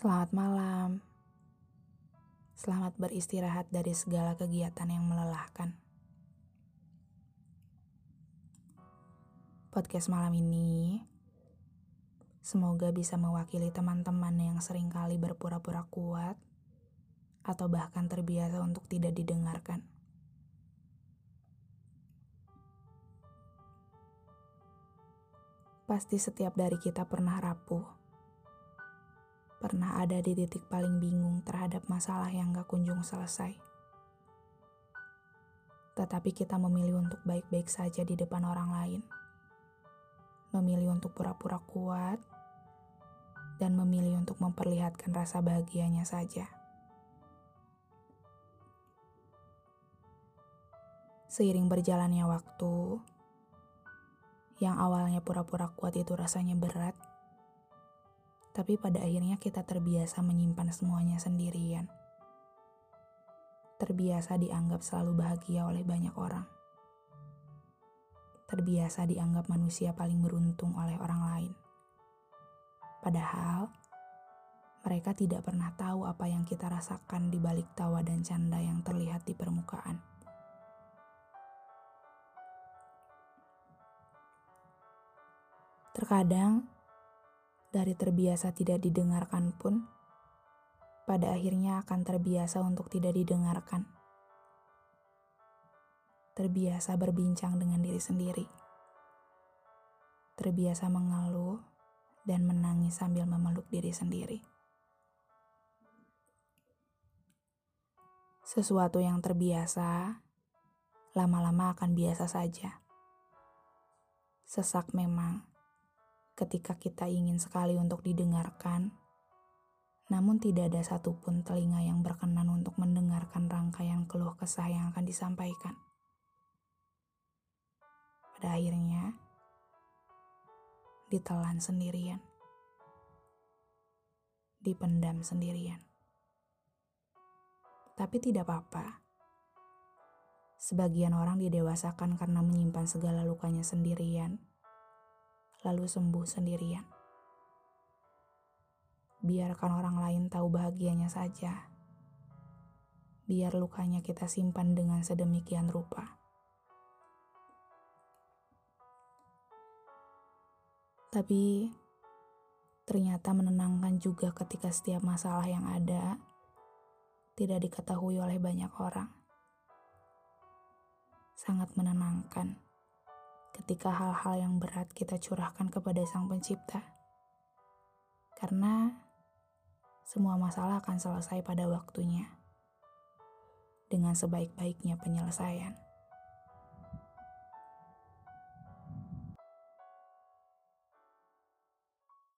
Selamat malam. Selamat beristirahat dari segala kegiatan yang melelahkan. Podcast malam ini semoga bisa mewakili teman-teman yang sering kali berpura-pura kuat atau bahkan terbiasa untuk tidak didengarkan. Pasti setiap dari kita pernah rapuh pernah ada di titik paling bingung terhadap masalah yang gak kunjung selesai. Tetapi kita memilih untuk baik-baik saja di depan orang lain. Memilih untuk pura-pura kuat, dan memilih untuk memperlihatkan rasa bahagianya saja. Seiring berjalannya waktu, yang awalnya pura-pura kuat itu rasanya berat, tapi pada akhirnya kita terbiasa menyimpan semuanya sendirian. Terbiasa dianggap selalu bahagia oleh banyak orang. Terbiasa dianggap manusia paling beruntung oleh orang lain. Padahal, mereka tidak pernah tahu apa yang kita rasakan di balik tawa dan canda yang terlihat di permukaan. Terkadang, dari terbiasa tidak didengarkan pun, pada akhirnya akan terbiasa untuk tidak didengarkan. Terbiasa berbincang dengan diri sendiri. Terbiasa mengeluh dan menangis sambil memeluk diri sendiri. Sesuatu yang terbiasa lama-lama akan biasa saja. Sesak memang ketika kita ingin sekali untuk didengarkan, namun tidak ada satupun telinga yang berkenan untuk mendengarkan rangkaian keluh kesah yang akan disampaikan. Pada akhirnya, ditelan sendirian, dipendam sendirian. Tapi tidak apa-apa. Sebagian orang didewasakan karena menyimpan segala lukanya sendirian lalu sembuh sendirian. Biarkan orang lain tahu bahagianya saja. Biar lukanya kita simpan dengan sedemikian rupa. Tapi ternyata menenangkan juga ketika setiap masalah yang ada tidak diketahui oleh banyak orang. Sangat menenangkan ketika hal-hal yang berat kita curahkan kepada Sang Pencipta. Karena semua masalah akan selesai pada waktunya dengan sebaik-baiknya penyelesaian.